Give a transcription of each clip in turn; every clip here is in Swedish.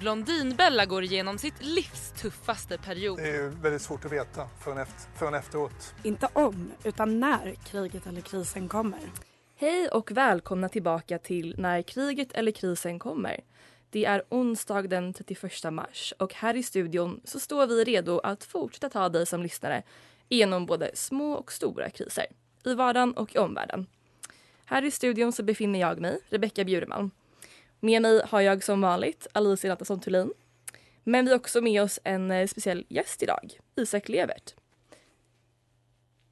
Blondinbella går igenom sitt livs tuffaste period. Det är väldigt svårt att veta förrän, efter, förrän efteråt. Inte om, utan när kriget eller krisen kommer. Hej och välkomna tillbaka till När kriget eller krisen kommer. Det är onsdag den 31 mars och här i studion så står vi redo att fortsätta ta dig som lyssnare genom både små och stora kriser i vardagen och i omvärlden. Här i studion så befinner jag mig, Rebecka Bjurman. Med mig har jag som vanligt Alicia Nattesson Thulin. Men vi har också med oss en eh, speciell gäst idag, Isak Levert.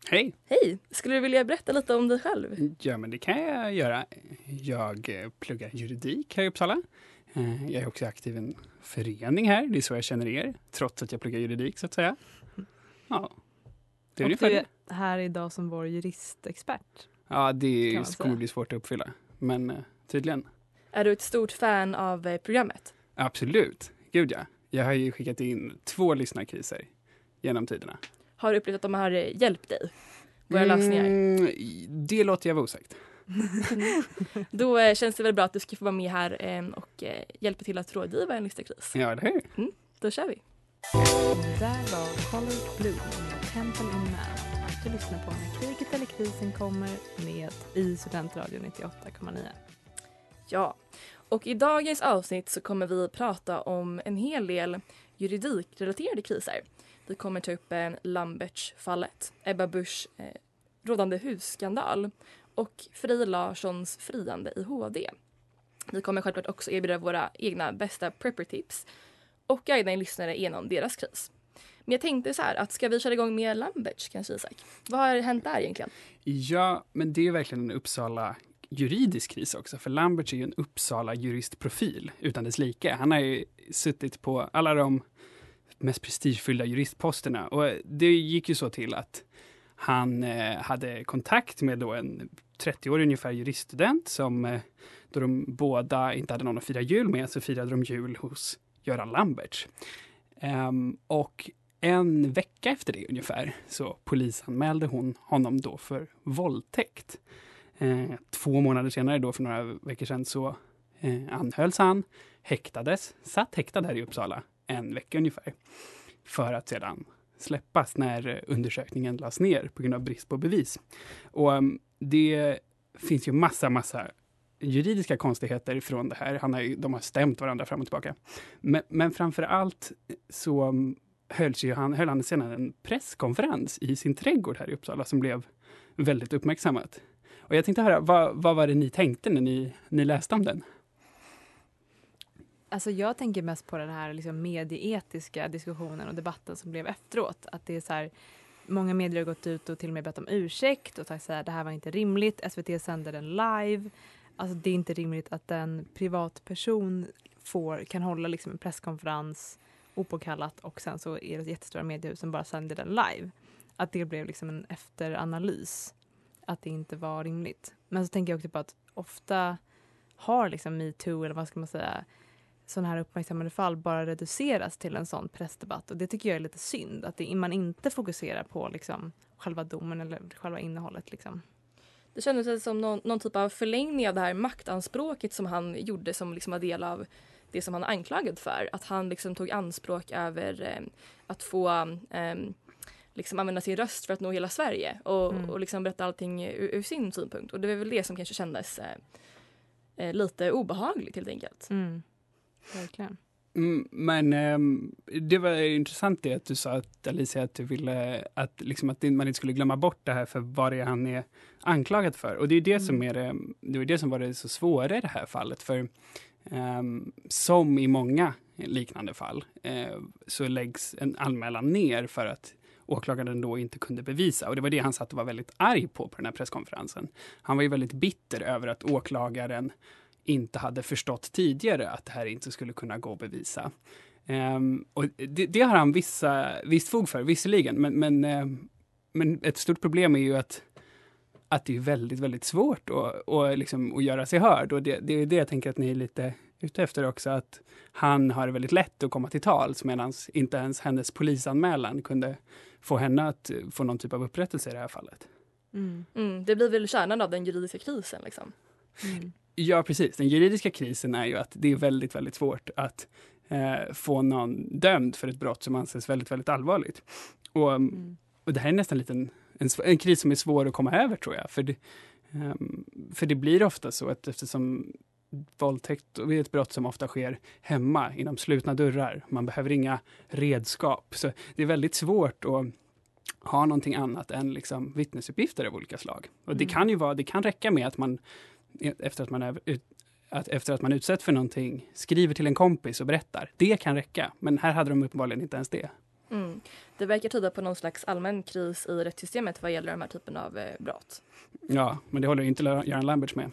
Hej! Hej! Skulle du vilja berätta lite om dig själv? Ja, men det kan jag göra. Jag eh, pluggar juridik här i Uppsala. Eh, jag är också aktiv i en förening här, det är så jag känner er, trots att jag pluggar juridik så att säga. Ja, det är och ungefär du är här idag som vår juristexpert. Ja, det kommer bli svårt att uppfylla, men tydligen. Är du ett stort fan av eh, programmet? Absolut, gud ja. Jag har ju skickat in två lyssnarkriser genom tiderna. Har du upplevt att de har hjälpt dig? Våra mm, lösningar? Det låter jag vara osagt. Då eh, känns det väl bra att du ska få vara med här eh, och eh, hjälpa till att rådgiva en listakris. Ja, det hur? Mm, då kör vi. Där var Color Blue med Temple in Man. Du lyssnar på När kriget eller krisen kommer med i Studentradion 98,9. Ja, och i dagens avsnitt så kommer vi prata om en hel del juridikrelaterade kriser. Vi kommer ta upp eh, Lambertz-fallet, Ebba Buschs eh, rådande husskandal och Frej Larssons friande i HD. Vi kommer självklart också erbjuda våra egna bästa prepper-tips och guida en lyssnare genom deras kris. Men jag tänkte så här, att ska vi köra igång med Lamberts kanske Isak? Vad har hänt där egentligen? Ja, men det är verkligen en Uppsala juridisk kris också, för Lamberts är ju en Uppsala juristprofil utan dess like. Han har ju suttit på alla de mest prestigefyllda juristposterna och det gick ju så till att han eh, hade kontakt med då en 30-årig ungefär juriststudent som eh, då de båda inte hade någon att fira jul med så firade de jul hos Göran Lamberts. Um, ehm, och en vecka efter det ungefär så polisanmälde hon honom då för våldtäkt. Eh, två månader senare, då för några veckor sedan, så eh, anhölls han, häktades, satt häktad här i Uppsala en vecka ungefär. För att sedan släppas när undersökningen lades ner på grund av brist på bevis. Och um, det finns ju massa, massa juridiska konstigheter från det här. Han har, de har stämt varandra fram och tillbaka. Men, men framför allt så ehm, hölls ju han, höll han sedan en presskonferens i sin trädgård här i Uppsala som blev väldigt uppmärksammat. Och jag tänkte höra, vad, vad var det ni tänkte när ni, ni läste om den? Alltså jag tänker mest på den här liksom medieetiska diskussionen och debatten som blev efteråt. Att det är så här, många medier har gått ut och till och med bett om ursäkt och sagt att det här var inte rimligt. SVT sänder den live. Alltså det är inte rimligt att en privatperson får, kan hålla liksom en presskonferens opåkallat och sen så är det jättestora mediehus som bara sänder den live. Att det blev liksom en efteranalys. Att det inte var rimligt. Men så tänker jag också på att ofta har liksom metoo, eller vad ska man säga, sådana här uppmärksammade fall bara reduceras till en sån pressdebatt. Och det tycker jag är lite synd, att det, man inte fokuserar på liksom själva domen eller själva innehållet. Liksom. Det kändes som någon, någon, typ av förlängning av det här maktanspråket som han gjorde som liksom var del av det som han är anklagad för. Att han liksom tog anspråk över eh, att få eh, liksom använda sin röst för att nå hela Sverige och, mm. och liksom berätta allting ur, ur, sin synpunkt. Och det var väl det som kanske kändes eh, eh lite obehagligt helt enkelt. Mm. Verkligen. Mm, men um, det var intressant det att du sa att Alicia att du ville att, liksom, att man inte skulle glömma bort det här för vad det är han är anklagad för. Och det är det mm. som är det, det, var det som var det så svåra i det här fallet. För um, som i många liknande fall uh, så läggs en anmälan ner för att åklagaren då inte kunde bevisa. Och det var det han satt och var väldigt arg på på den här presskonferensen. Han var ju väldigt bitter över att åklagaren inte hade förstått tidigare att det här inte skulle kunna gå att bevisa. Um, och det, det, har han vissa, visst fog för, visserligen, men, men, um, men ett stort problem är ju att, att det är väldigt, väldigt svårt att, och liksom, att göra sig hörd. Och det, det är det jag tänker att ni är lite ute efter också, att han har väldigt lätt att komma till tals medan inte ens hennes polisanmälan kunde få henne att få någon typ av upprättelse i det här fallet. Mm. Mm, det blir väl kärnan av den juridiska krisen. Liksom. Mm. Ja, precis. Den juridiska krisen är ju att det är väldigt, väldigt svårt att eh, få någon dömd för ett brott som anses väldigt, väldigt allvarligt. Och, mm. och det här är nästan liten, en, en, kris som är svår att komma över, tror jag. För det, um, för det blir ofta så att eftersom våldtäkt är ett brott som ofta sker hemma, inom slutna dörrar. Man behöver inga redskap. Så det är väldigt svårt att ha någonting annat än liksom vittnesuppgifter av olika slag. Och mm. det kan ju vara, det kan räcka med att man efter att man är ut, att efter att man utsätts för någonting skriver till en kompis och berättar. Det kan räcka, men här hade de uppenbarligen inte ens det. Mm. Det verkar tyda på någon slags allmän kris i rättssystemet vad gäller de här typen av eh, brott. Ja, men det håller inte Göran Lamberts med.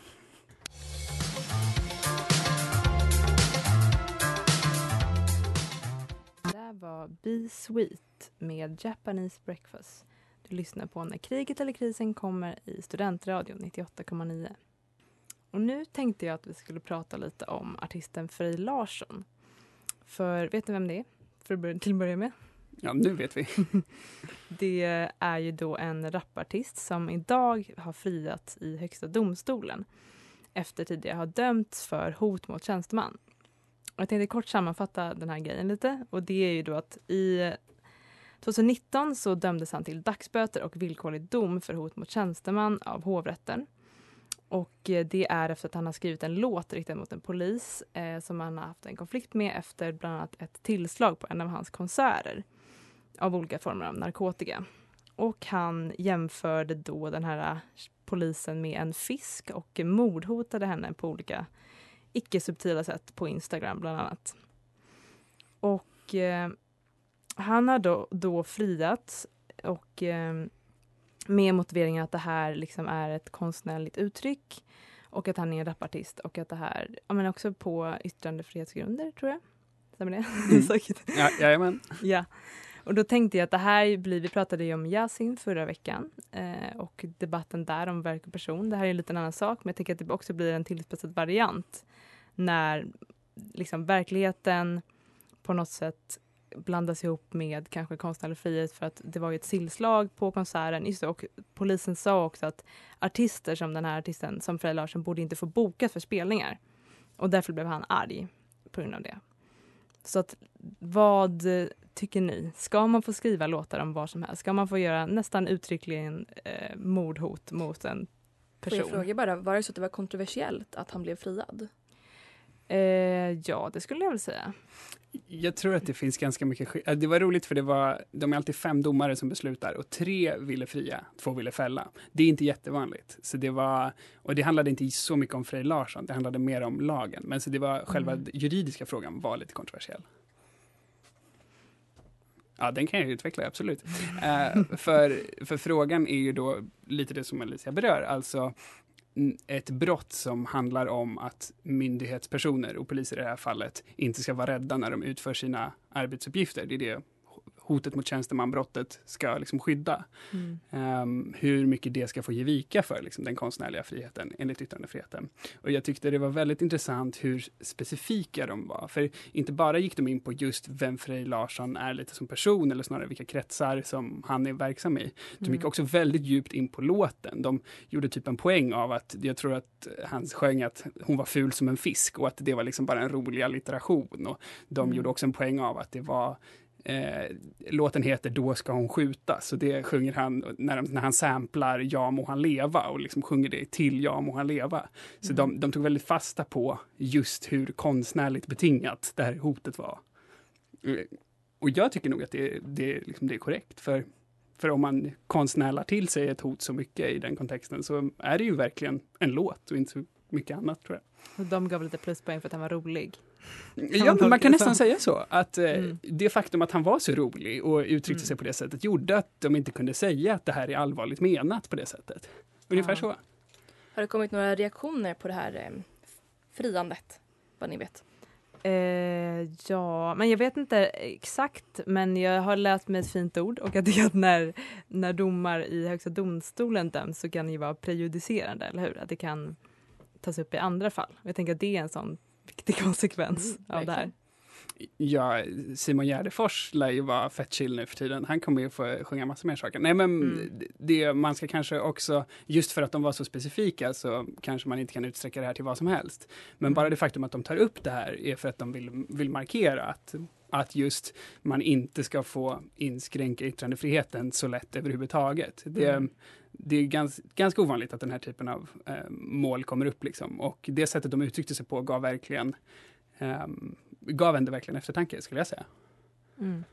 Var Be Sweet med Japanese Breakfast. Du lyssnar på När kriget eller krisen kommer i Studentradion 98,9. Och nu tänkte jag att vi skulle prata lite om artisten Frej Larsson. För vet ni vem det är? För till att börja med. Ja, nu vet vi. det är ju då en rapartist som idag har friats i Högsta domstolen efter tidigare ha dömts för hot mot tjänsteman. Jag tänkte kort sammanfatta den här grejen lite och det är ju då att i 2019 så dömdes han till dagsböter och villkorlig dom för hot mot tjänsteman av hovrätten. Och eh, det är efter att han har skrivit en låt riktad mot en polis eh, som han har haft en konflikt med efter bland annat ett tillslag på en av hans konserter av olika former av narkotika. Och han jämförde då den här polisen med en fisk och mordhotade henne på olika icke-subtila sätt på Instagram bland annat. Och eh, han har då, då friats och eh, med motiveringen att det här liksom är ett konstnärligt uttryck och att han är en rapartist och att det här, ja men också på yttrandefrihetsgrunder tror jag. Stämmer det? Mm. ja, jajamän. ja. Och då tänkte jag att det här blir, vi pratade ju om Yasin förra veckan eh, och debatten där om verk och person. Det här är en liten annan sak men jag tänker att det också blir en tillspetsad variant när liksom verkligheten på något sätt blandas ihop med kanske konstnärlig frihet för att det var ju ett sillslag på konserten. Just det, och polisen sa också att artister som den här artisten, som Frej Larsson, borde inte få bokat för spelningar. Och därför blev han arg på grund av det. Så att vad tycker ni? Ska man få skriva låtar om vad som helst? Ska man få göra nästan uttryckligen eh, mordhot mot en person? Får jag fråga bara, var det så att det var kontroversiellt att han blev friad? Eh, ja, det skulle jag väl säga. Jag tror att det finns ganska mycket äh, Det var roligt för det var, de är alltid fem domare som beslutar och tre ville fria, två ville fälla. Det är inte jättevanligt. Så det var, och det handlade inte så mycket om Frej Larsson, det handlade mer om lagen. Men så det var själva mm. juridiska frågan var lite kontroversiell. Ja, den kan jag utveckla, absolut. uh, för, för frågan är ju då lite det som Alicia berör, alltså ett brott som handlar om att myndighetspersoner och poliser i det här fallet inte ska vara rädda när de utför sina arbetsuppgifter. Det är det hotet mot tjänstemanbrottet ska liksom skydda. Mm. Ehm, hur mycket det ska få ge vika för liksom, den konstnärliga friheten enligt yttrandefriheten. Och jag tyckte det var väldigt intressant hur specifika de var. För inte bara gick de in på just vem Frej Larsson är lite som person eller snarare vilka kretsar som han är verksam i. De gick Mm. också väldigt djupt in på låten. De gjorde typ en poäng av att jag tror att han sjöng att hon var ful som en fisk och att det var liksom bara en rolig allitteration. Och de Mm. gjorde också en poäng av att det var Eh, låten heter Då ska hon skjutas så det sjunger han när, när han samplar Ja må han leva och liksom sjunger det till Ja må han leva. Så Mm. de, de tog väldigt fasta på just hur konstnärligt betingat det här hotet var. Eh, Och jag tycker nog att det, det, liksom, det är korrekt. För, för om man konstnärlar till sig ett hot så mycket i den kontexten så är det ju verkligen en låt och inte så mycket annat tror jag. Och de gav lite pluspoäng för att han var rolig. Ja, men man kan nästan säga så. Att eh, Mm. det faktum att han var så rolig och uttryckte Mm. sig på det sättet gjorde att de inte kunde säga att det här är allvarligt menat på det sättet. Ungefär Ja. så. Har det kommit några reaktioner på det här eh, friandet? Vad ni vet. Eh, ja, men jag vet inte exakt, men jag har läst mig ett fint ord och jag tycker att när, när domar i Högsta domstolen döms så kan det ju vara prejudicerande, eller hur? Att det kan tas upp i andra fall. Jag tänker att det är en sån viktig konsekvens Mm, av det här. Ja, Simon Gärdenfors lär ju vara fett chill nu för tiden. Han kommer ju få sjunga massa mer saker. Nej, men Mm. det, man ska kanske också, just för att de var så specifika så kanske man inte kan utsträcka det här till vad som helst. Men Mm. bara det faktum att de tar upp det här är för att de vill, vill markera att att just man inte ska få inskränka yttrandefriheten så lätt överhuvudtaget. Det, Mm. Det är gans, ganska ovanligt att den här typen av eh, mål kommer upp. Liksom. Och det sättet de uttryckte sig på gav verkligen ehm, gav ändå verkligen eftertanke, skulle jag säga. Mm.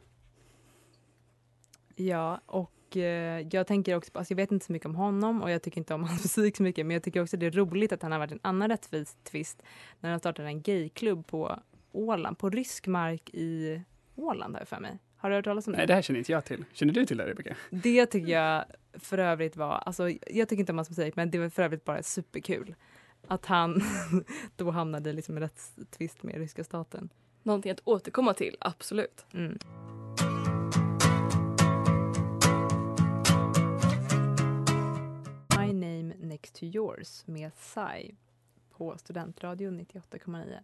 Ja, och eh, jag tänker också alltså jag vet inte så mycket om honom och jag tycker inte om hans musik så mycket, men jag tycker också det är roligt att han har varit en annan rättvis twist när han startade en gayklubb på Åland, på rysk mark i Åland har jag för mig. Har du hört talas om det? Nej, det här känner inte jag till. Känner du till det, Rebecka? Det tycker jag för övrigt var, alltså jag tycker inte om hans musik, men det var för övrigt bara superkul. Att han då hamnade liksom i rättstvist med ryska staten. Någonting att återkomma till, absolut. Mm. My name next to yours med Psy på Studentradion 98,9.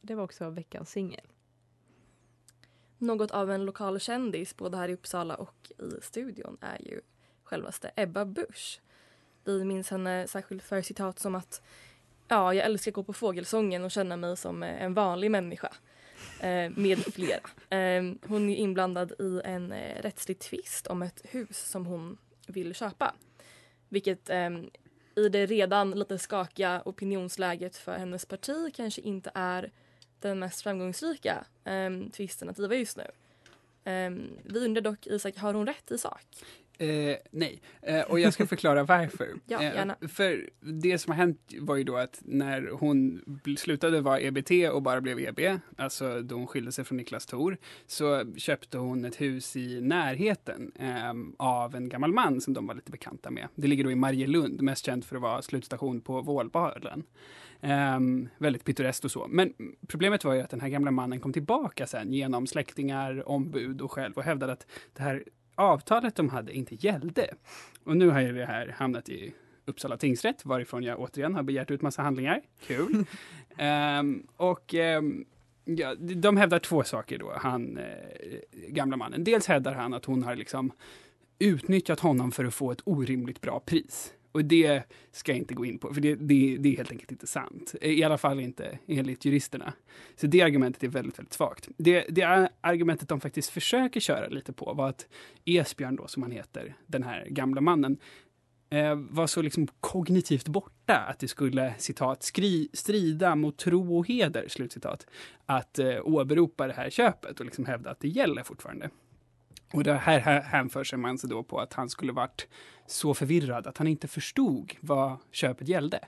Det var också veckans singel. Något av en lokal kändis både här i Uppsala och i studion är ju självaste Ebba Busch. Vi minns henne särskilt för citat som att ja, jag älskar att gå på fågelsången och känna mig som eh, en vanlig människa. Eh, med flera. Eh, hon är inblandad i en eh, rättslig tvist om ett hus som hon vill köpa. Vilket eh, i det redan lite skakiga opinionsläget för hennes parti kanske inte är den mest framgångsrika ehm, tvisten att driva just nu. Ehm, vi undrar dock, Isak, har hon rätt i sak? Eh, nej, eh, och jag ska förklara varför. Ja, Eh, gärna. för det som har hänt var ju då att när hon slutade vara EBT och bara blev EB, alltså då hon skilde sig från Niklas Thor, så köpte hon ett hus i närheten eh, av en gammal man som de var lite bekanta med. Det ligger då i Marielund, mest känt för att vara slutstation på Vålbaren. Ehm, väldigt pittoreskt och så. Men problemet var ju att den här gamla mannen kom tillbaka sen genom släktingar, ombud och själv och hävdade att det här avtalet de hade inte gällde. Och nu har ju det här hamnat i Uppsala tingsrätt varifrån jag återigen har begärt ut massa handlingar. Kul. Ehm, och ehm, ja, de hävdar två saker då, han eh, gamla mannen. Dels hävdar han att hon har liksom utnyttjat honom för att få ett orimligt bra pris. Och det ska jag inte gå in på, för det, det, det är helt enkelt inte sant. Eh, I alla fall inte enligt juristerna. Så det argumentet är väldigt, väldigt svagt. Det, det argumentet de faktiskt försöker köra lite på var att Esbjörn då, som han heter, den här gamla mannen, eh, var så liksom kognitivt borta att det skulle, citat, skri, strida mot tro och heder, slutcitat, att eh, åberopa det här köpet och liksom hävda att det gäller fortfarande. Och det här här hänför sig man sig då på att han skulle varit så förvirrad att han inte förstod vad köpet gällde.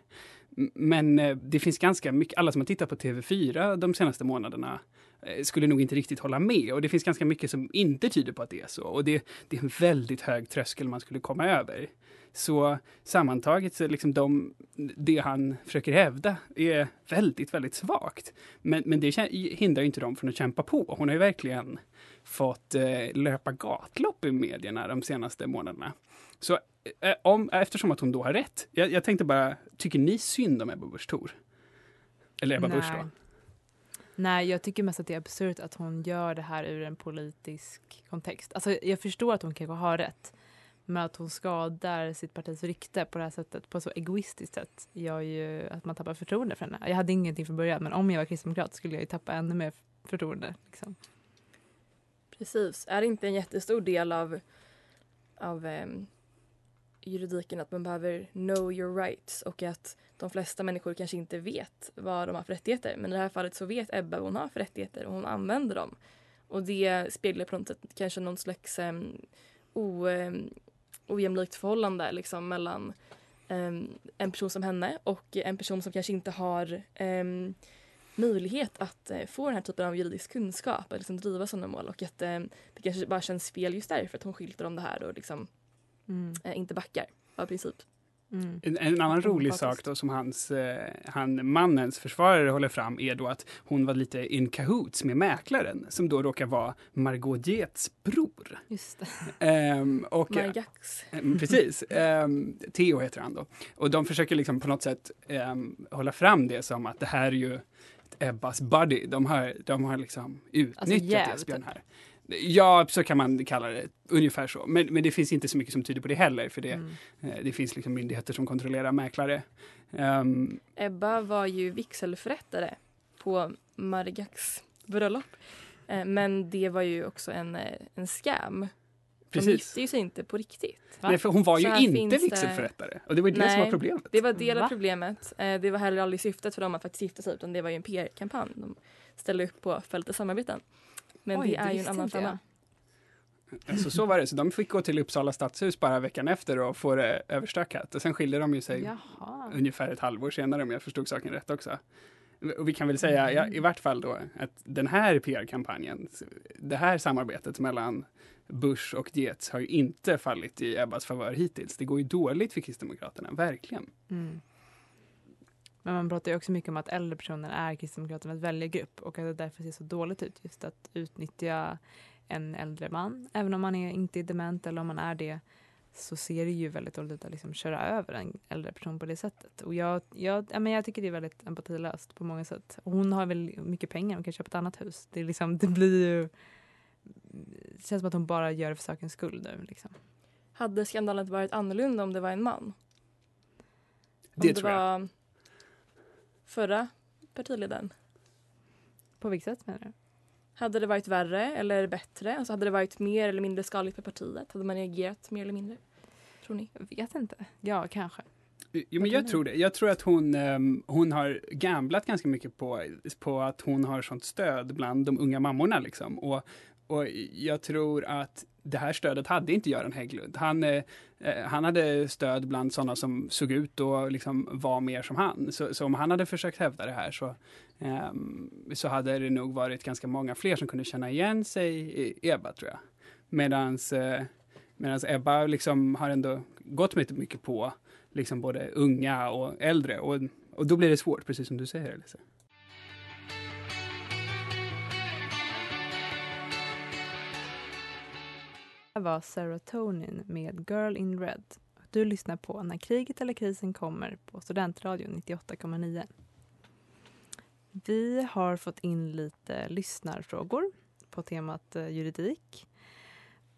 Men eh, det finns ganska mycket, alla som har tittat på TV4 de senaste månaderna Eh, skulle nog inte riktigt hålla med. Och det finns ganska mycket som inte tyder på att det är så. Och det, det är en väldigt hög tröskel man skulle komma över. Så sammantaget så liksom de, det han försöker hävda är väldigt, väldigt svagt. Men, men det hindrar inte dem från att kämpa på. Hon har ju verkligen fått eh, löpa gatlopp i medierna de senaste månaderna. Så eh, om, eftersom att hon då har rätt, jag, jag tänkte bara, tycker ni synd om Ebba Busch Thor? Eller Ebba Busch då? Nej, jag tycker mest att det är absurt att hon gör det här ur en politisk kontext. Alltså, jag förstår att hon kanske har rätt. Men att hon skadar sitt partis rykte på det här sättet, på ett så egoistiskt sätt, gör ju att man tappar förtroende för henne. Jag hade ingenting från början, men om jag var kristdemokrat skulle jag ju tappa ännu mer förtroende. Liksom. Precis. Är det inte en jättestor del av, av eh, juridiken att man behöver know your rights och att de flesta människor kanske inte vet vad de har för rättigheter. Men i det här fallet så vet Ebba vad hon har för rättigheter och hon använder dem. Och det speglar på något sätt kanske någon slags eh, o, eh, ojämlikt förhållande liksom, mellan eh, en person som henne och en person som kanske inte har eh, möjlighet att eh, få den här typen av juridisk kunskap att liksom driva sådana mål och att eh, det kanske bara känns fel just därför att hon skyltar om det här och liksom Mm. eh, inte backar av princip. Mm. En, en annan rolig Oempatiskt. sak då som hans, eh, han, mannens försvarare håller fram är då att hon var lite in cahoots med mäklaren som då råkar vara Margot Dietz bror. Just det. Ehm, och, Margax. Ehm, Precis. Ehm, Theo heter han då. Och de försöker liksom på något sätt ehm, hålla fram det som att det här är ju Ebbas buddy. De har, de har liksom utnyttjat jäv, Esbjörn här. Ja, så kan man kalla det. Ungefär så. Men, men det finns inte så mycket som tyder på det heller. För det, Mm. eh, det finns liksom myndigheter som kontrollerar mäklare. Ehm, Ebba var ju vigselförrättare på Margax bröllop. Eh, men det var ju också en, eh, en scam. De Precis. gifte ju sig inte på riktigt. nej, för hon var ju inte finns det- vigselförrättare. Och det var ju det som var problemet. Det var del av Va? problemet. Det var heller aldrig syftet för dem att faktiskt gifta sig utan det var ju en PR-kampanj. De ställde upp på fältet samarbeten. Men Oj, det är ju en annan femma. Alltså, så var det. Så de fick gå till Uppsala stadshus bara veckan efter och få det överstökat. Och sen skilde de ju sig Jaha. ungefär ett halvår senare om jag förstod saken rätt också. Och vi kan väl säga ja, i vart fall då att den här PR-kampanjen, det här samarbetet mellan Bush och Dietz har ju inte fallit i Ebbas favör hittills. Det går ju dåligt för Kristdemokraterna, verkligen. Mm. Men man pratar ju också mycket om att äldre personer är Kristdemokraternas väljargrupp och att det därför ser så dåligt ut just att utnyttja en äldre man. Även om man är, inte är dement eller om man är det så ser det ju väldigt dåligt ut att liksom köra över en äldre person på det sättet. Och jag, jag, ja, men jag tycker det är väldigt empatilöst på många sätt. Och hon har väl mycket pengar, hon kan köpa ett annat hus. Det, är liksom, det blir ju... Det känns som att hon bara gör det för sakens skull nu. Liksom. Hade skandalen varit annorlunda om det var en man? Det om det tror jag. Förra partiledaren? På vilket sätt menar du? Hade det varit värre eller bättre? Alltså hade det varit mer eller mindre skadligt för partiet? Hade man reagerat mer eller mindre? Tror ni? Jag vet inte. Ja, kanske. Jo, men jag tror det. Jag tror att hon, ehm, hon har gamblat ganska mycket på, på att hon har sånt stöd bland de unga mammorna. Liksom. Och, och jag tror att det här stödet hade inte Göran Hägglund. Han, eh, eh han hade stöd bland sådana som såg ut och liksom var mer som han. Så, så om han hade försökt hävda det här så, eh, så hade det nog varit ganska många fler som kunde känna igen sig i Ebba, tror jag. Medans, eh, medans Ebba liksom har ändå gått mycket, mycket på liksom både unga och äldre. Och, och då blir det svårt, precis som du säger, Elisa. Det var Serotonin med Girl in Red. Du lyssnar på När kriget eller krisen kommer på Studentradion 98,9. Vi har fått in lite lyssnarfrågor på temat eh, juridik.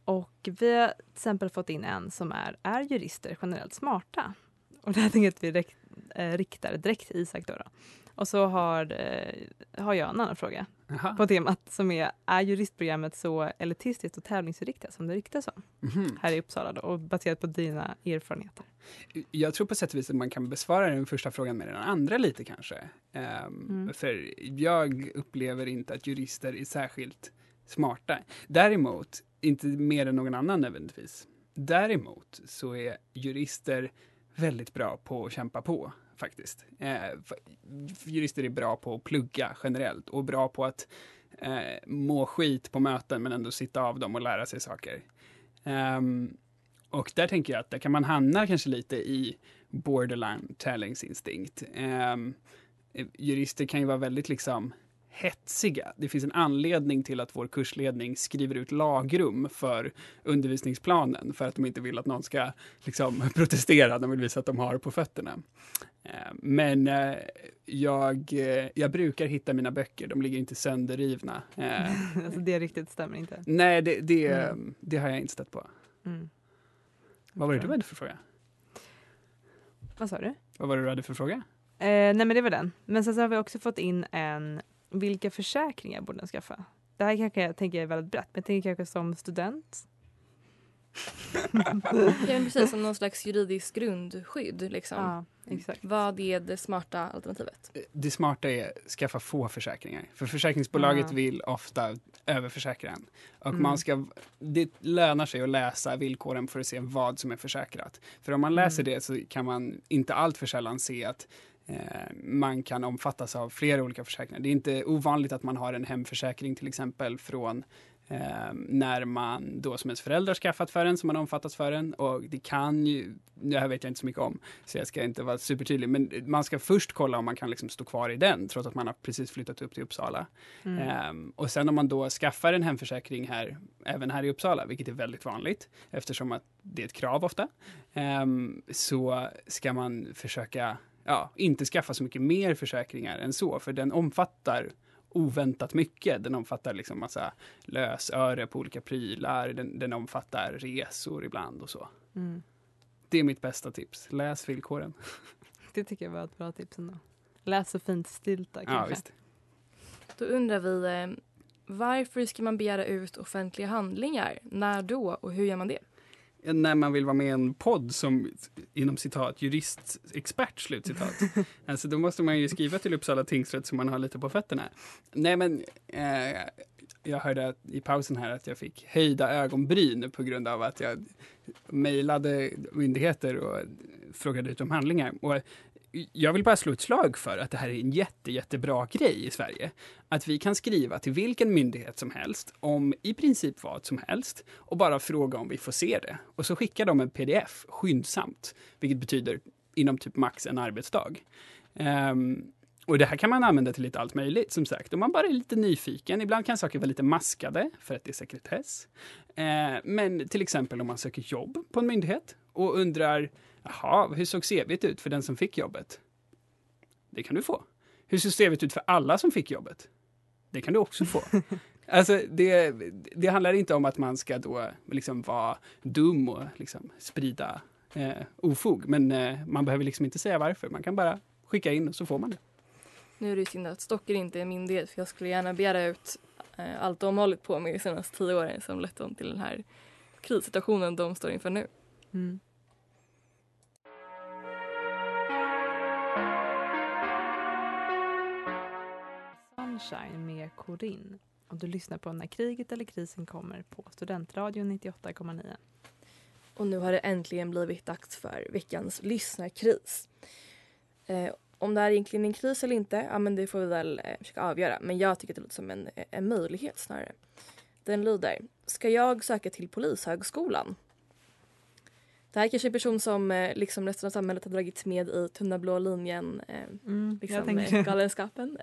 Och vi har till exempel fått in en som är Är jurister generellt smarta? Och det här tänker jag att vi direkt, eh, riktar direkt till Isak. Då, då. Och så har, eh, har jag en annan fråga Jaha. på temat som är Är juristprogrammet så elitistiskt och tävlingsinriktat som det ryktas om Mhm. här i Uppsala då, och baserat på dina erfarenheter? Jag tror på sätt och vis att man kan besvara den första frågan med den andra lite kanske. Ehm, Mm. För jag upplever inte att jurister är särskilt smarta. Däremot, inte mer än någon annan nödvändigtvis. Däremot så är jurister väldigt bra på att kämpa på faktiskt. Eh, jurister är bra på att plugga generellt och bra på att eh, må skit på möten men ändå sitta av dem och lära sig saker. Um, och där tänker jag att där kan man hamna kanske lite i borderline tävlingsinstinkt. Um, jurister kan ju vara väldigt liksom hetsiga. Det finns en anledning till att vår kursledning skriver ut lagrum för undervisningsplanen för att de inte vill att någon ska liksom, protestera. De vill visa att de har på fötterna. Ehm, men eh, jag, eh, jag brukar hitta mina böcker, de ligger inte sönderrivna. Alltså det riktigt stämmer inte? Nej, det, det, mm. det har jag inte stött på. Mm. Vad var det du hade för fråga? Vad sa du? Vad var det du hade för fråga? Eh, nej men det var den. Men sen så har vi också fått in en vilka försäkringar borde den skaffa? Det här kanske jag tänker är väldigt brett, men jag tänker kanske som student. ja, precis som någon slags juridiskt grundskydd. Liksom. Ja, exakt. Vad är det smarta alternativet? Det smarta är att skaffa få försäkringar. För försäkringsbolaget ja. vill ofta överförsäkra en. Och mm. man ska, det lönar sig att läsa villkoren för att se vad som är försäkrat. För om man läser mm. det så kan man inte allt för sällan se att man kan omfattas av flera olika försäkringar. Det är inte ovanligt att man har en hemförsäkring till exempel från Eh, när man då som ens föräldrar skaffat för en, som man omfattas för en. Och det kan ju, det här vet jag inte så mycket om, så jag ska inte vara supertydlig, men man ska först kolla om man kan liksom stå kvar i den, trots att man har precis flyttat upp till Uppsala. Mm. Eh, och sen om man då skaffar en hemförsäkring här, även här i Uppsala, vilket är väldigt vanligt, eftersom att det är ett krav ofta, eh, så ska man försöka ja, inte skaffa så mycket mer försäkringar än så, för den omfattar oväntat mycket. Den omfattar liksom massa lösöre på olika prylar. Den, den omfattar resor ibland och så. Mm. Det är mitt bästa tips. Läs villkoren. Det tycker jag var ett bra tips ändå. Läs så fint stilta kanske. Ja, visst. Då undrar vi, eh, varför ska man begära ut offentliga handlingar? När då och hur gör man det? När man vill vara med i en podd som inom citat juristexpert slutcitat. alltså då måste man ju skriva till Uppsala tingsrätt så man har lite på fötterna. Nej men eh, jag hörde att, i pausen här att jag fick höjda ögonbryn på grund av att jag mejlade myndigheter och frågade ut om handlingar. Och jag vill bara slå ett slag för att det här är en jätte, jättebra grej i Sverige. Att vi kan skriva till vilken myndighet som helst om i princip vad som helst och bara fråga om vi får se det. Och så skickar de en pdf skyndsamt, vilket betyder inom typ max en arbetsdag. Um, och det här kan man använda till lite allt möjligt, som sagt. Om man bara är lite nyfiken. Ibland kan saker vara lite maskade för att det är sekretess. Eh, men till exempel om man söker jobb på en myndighet och undrar Jaha, hur såg CVt ut för den som fick jobbet? Det kan du få. Hur såg CVt ut för alla som fick jobbet? Det kan du också få. Alltså, det, det handlar inte om att man ska då liksom vara dum och liksom sprida eh, ofog, men eh, man behöver liksom inte säga varför. Man kan bara skicka in och så får man det. Nu är det synd att Stocker inte är myndighet för jag skulle gärna begära ut eh, allt de hållit på med de senaste tio åren som lett dem till den här krissituationen de står inför nu. Mm. Sunshine med Corinne. Och du lyssnar på När kriget eller krisen kommer på Studentradion 98,9. Och nu har det äntligen blivit dags för veckans lyssnarkris. Eh, om det här är egentligen en kris eller inte, ja men det får vi väl eh, försöka avgöra. Men jag tycker att det låter som en, en möjlighet snarare. Den lyder, ska jag söka till Polishögskolan? Det här är kanske en person som eh, liksom resten av samhället har dragits med i tunna blå linjen, eh, mm, liksom, eh, galenskapen.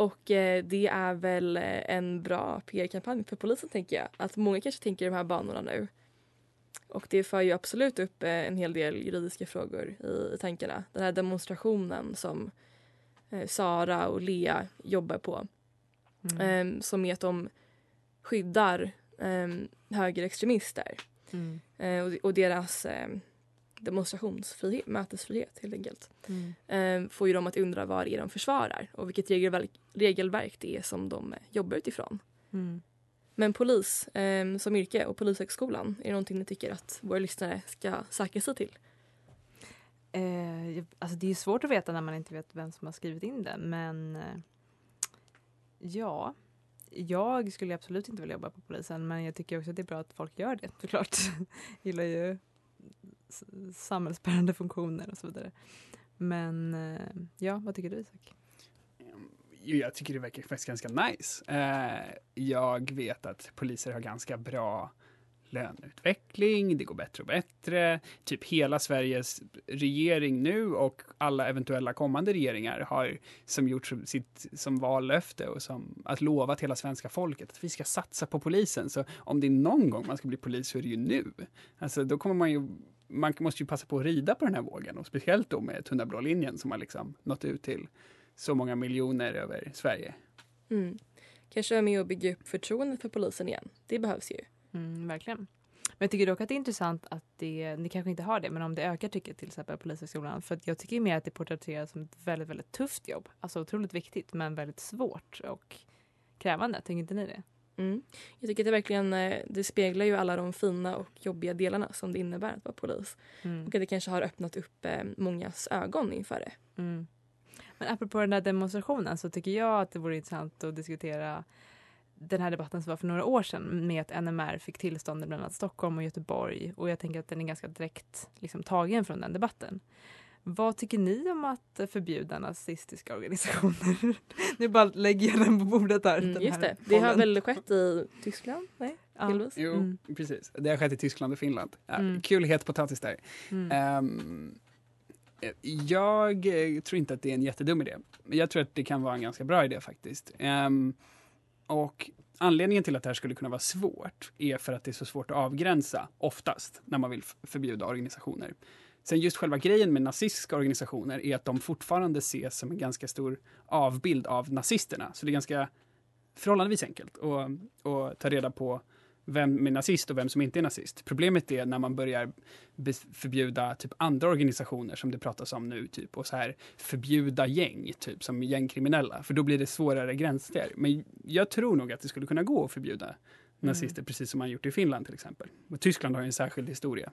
Och eh, det är väl eh, en bra PR-kampanj för polisen tänker jag. Att många kanske tänker de här banorna nu. Och det för ju absolut upp eh, en hel del juridiska frågor i, i tankarna. Den här demonstrationen som eh, Sara och Lea jobbar på. Mm. Ehm, som är att de skyddar ehm, högerextremister. Mm. Eh, och, och, deras ehm, demonstrationsfrihet, mötesfrihet helt enkelt. Mm. Eh, får ju dem att undra vad det är de försvarar och vilket regelverk, regelverk det är som de jobbar utifrån. Mm. Men polis eh, som yrke och Polishögskolan, är det någonting ni tycker att våra lyssnare ska söka sig till? Eh, alltså det är svårt att veta när man inte vet vem som har skrivit in det men eh, ja, jag skulle absolut inte vilja jobba på polisen men jag tycker också att det är bra att folk gör det såklart. gillar ju samhällsbärande funktioner och så vidare. Men eh, ja, vad tycker du Isak? Jag tycker det verkar faktiskt ganska nice. Eh, jag vet att poliser har ganska bra löneutveckling, det går bättre och bättre. Typ hela Sveriges regering nu och alla eventuella kommande regeringar har som gjort sitt som vallöfte och som att lova till hela svenska folket att vi ska satsa på polisen. Så om det är någon gång man ska bli polis så är det ju nu. Alltså då kommer man ju man måste ju passa på att rida på den här vågen och speciellt då med Tunna blå linjen som har liksom nått ut till så många miljoner över Sverige. Mm. Kanske är med och bygga upp förtroendet för polisen igen. Det behövs ju. Mm, verkligen. Men jag tycker dock att det är intressant att det, ni kanske inte har det, men om det ökar trycket till exempel på Polishögskolan. För jag tycker mer att det porträtteras som ett väldigt, väldigt tufft jobb. Alltså otroligt viktigt, men väldigt svårt och krävande. Tänker inte ni det? Mm. Jag tycker att det verkligen eh, det speglar ju alla de fina och jobbiga delarna som det innebär att vara polis. Mm. Och att det kanske har öppnat upp eh, mångas ögon inför det. Mm. Men apropå den där demonstrationen så tycker jag att det vore intressant att diskutera den här debatten som var för några år sedan med att NMR fick tillstånd i bland annat Stockholm och Göteborg och jag tänker att den är ganska direkt liksom, tagen från den debatten. Vad tycker ni om att förbjuda nazistiska organisationer? nu bara lägger jag den på bordet här. Mm, just det, det har väl skett i Tyskland? Nej, ja. Jo, mm. precis. Det har skett i Tyskland och Finland. Mm. Kul het potatis där. Um, jag tror inte att det är en jättedum idé. Jag tror att det kan vara en ganska bra idé faktiskt. Um, och anledningen till att det här skulle kunna vara svårt är för att det är så svårt att avgränsa, oftast, när man vill förbjuda organisationer. Sen just själva grejen med nazistiska organisationer är att de fortfarande ses som en ganska stor avbild av nazisterna. Så det är ganska förhållandevis enkelt att, att ta reda på vem är nazist och vem som inte är nazist. Problemet är när man börjar förbjuda typ andra organisationer som det pratas om nu, typ, och så här förbjuda gäng, typ som gängkriminella, för då blir det svårare gränser. Men jag tror nog att det skulle kunna gå att förbjuda mm. nazister, precis som man gjort i Finland till exempel. Och Tyskland har ju en särskild historia.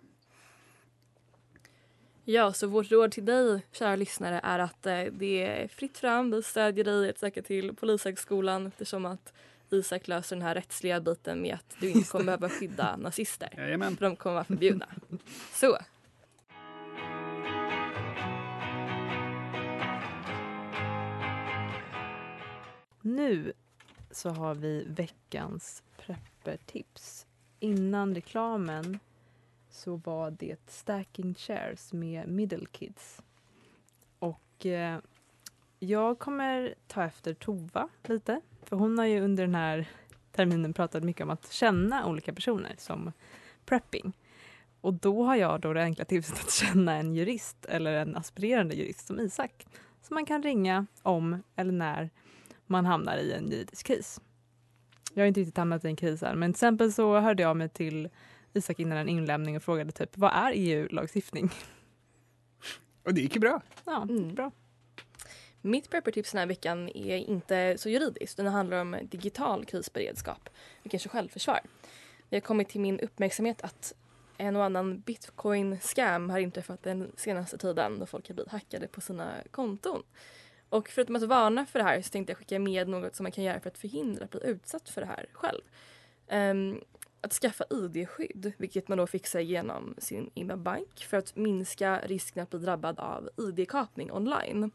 Ja, så vårt råd till dig, kära lyssnare, är att eh, det är fritt fram. Vi stödjer dig att söka till Polishögskolan eftersom att Isak löser den här rättsliga biten med att du inte kommer behöva skydda nazister. Jajamän. För de kommer vara förbjudna. Så. Nu så har vi veckans preppertips. Innan reklamen så var det Stacking Chairs med Middle Kids. Och eh, jag kommer ta efter Tova lite för hon har ju under den här terminen pratat mycket om att känna olika personer som prepping. Och då har jag då det enkla tipset att känna en jurist eller en aspirerande jurist som Isak. Som man kan ringa om eller när man hamnar i en juridisk kris. Jag har inte riktigt hamnat i en kris än, men till exempel så hörde jag mig till Isak innan en inlämning och frågade typ vad är EU-lagstiftning? Och det gick ju bra. Ja, mm. bra. Mitt preppertips den här veckan är inte så juridiskt. Den handlar om digital krisberedskap och kanske självförsvar. Det har kommit till min uppmärksamhet att en och annan bitcoin-scam har inträffat den senaste tiden då folk har blivit hackade på sina konton. Och förutom att varna för det här så tänkte jag skicka med något som man kan göra för att förhindra att bli utsatt för det här själv. Um, att skaffa ID-skydd, vilket man då fixar genom sin egna bank för att minska risken att bli drabbad av ID-kapning online.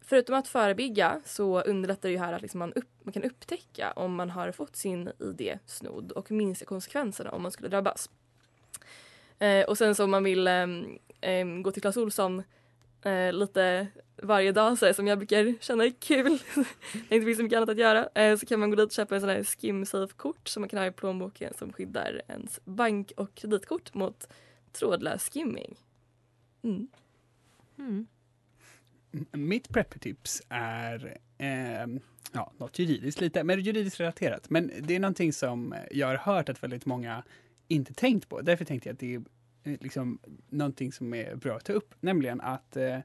Förutom att förebygga så underlättar det här att liksom man, upp, man kan upptäcka om man har fått sin ID snodd och minska konsekvenserna om man skulle drabbas. Eh, och sen så om man vill eh, eh, gå till Clas Ohlson eh, lite varje dag så här, som jag brukar känna är kul, det inte finns så mycket annat att göra, eh, så kan man gå dit och köpa en sån här SkimSafe-kort som man kan ha i plånboken som skyddar ens bank och kreditkort mot trådlös skimming. Mm. Mm mitt preppertips är eh, ja, något juridiskt lite, men juridiskt relaterat. Men det är någonting som jag har hört att väldigt många inte tänkt på. Därför tänkte jag att det är Eh, liksom någonting som är bra att ta upp, nämligen att eh,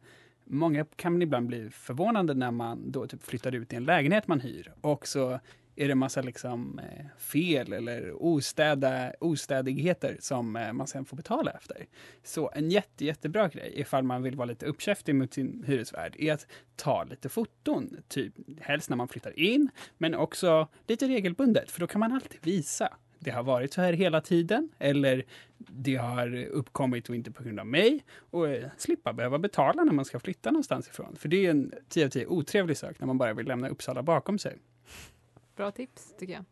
många kan ibland bli förvånade när man då typ flyttar ut i en lägenhet man hyr och så är det massa liksom eh, fel eller ostäda, ostädigheter som eh, man sen får betala efter. Så en jätte, jättebra grej ifall man vill vara lite uppkäftig mot sin hyresvärd är att ta lite foton, typ helst när man flyttar in, men också lite regelbundet, för då kan man alltid visa det har varit så här hela tiden eller det har uppkommit och inte på grund av mig och eh, slippa behöva betala när man ska flytta någonstans ifrån. För det är en 10 av 10 otrevlig sak när man bara vill lämna Uppsala bakom sig. Bra tips tycker jag.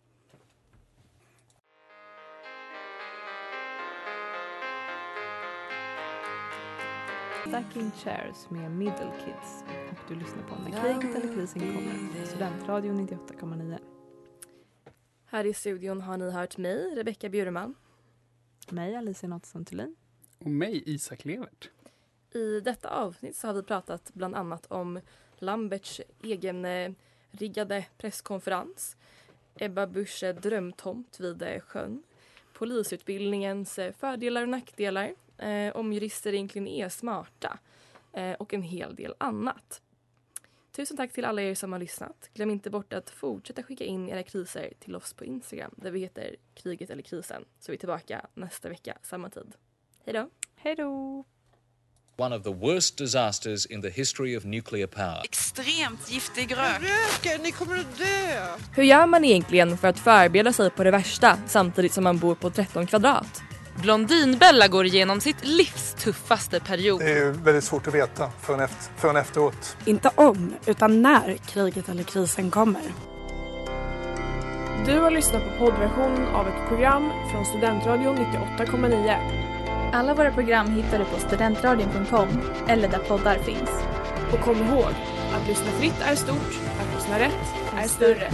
Stacking Chairs med Middle Kids. Och du lyssnar på När kriget eller krisen kommer. Studentradion 98,9. Här i studion har ni hört mig, Rebecka Bjurman. Mig, Alicia Nottsson Thulin. Och mig, Isak Levert. I detta avsnitt så har vi pratat bland annat om Lamberts egen riggade presskonferens, Ebba Buschs drömtomt vid sjön, polisutbildningens fördelar och nackdelar, eh, om jurister egentligen är smarta eh, och en hel del annat. Tusen tack till alla er som har lyssnat. Glöm inte bort att fortsätta skicka in era kriser till oss på Instagram där vi heter kriget eller krisen. Så vi är tillbaka nästa vecka samma tid. Hej då! Hej då! One of the worst disasters in the history of nuclear power. Extremt giftig rök. Röken, ni kommer att dö! Hur gör man egentligen för att förbereda sig på det värsta samtidigt som man bor på 13 kvadrat? Blondinbella går igenom sitt livs tuffaste period. Det är väldigt svårt att veta förrän, efter, förrän efteråt. Inte om, utan när kriget eller krisen kommer. Du har lyssnat på poddversionen av ett program från Studentradion 98,9. Alla våra program hittar du på studentradion.com eller där poddar finns. Och kom ihåg, att lyssna fritt är stort, att lyssna rätt är större.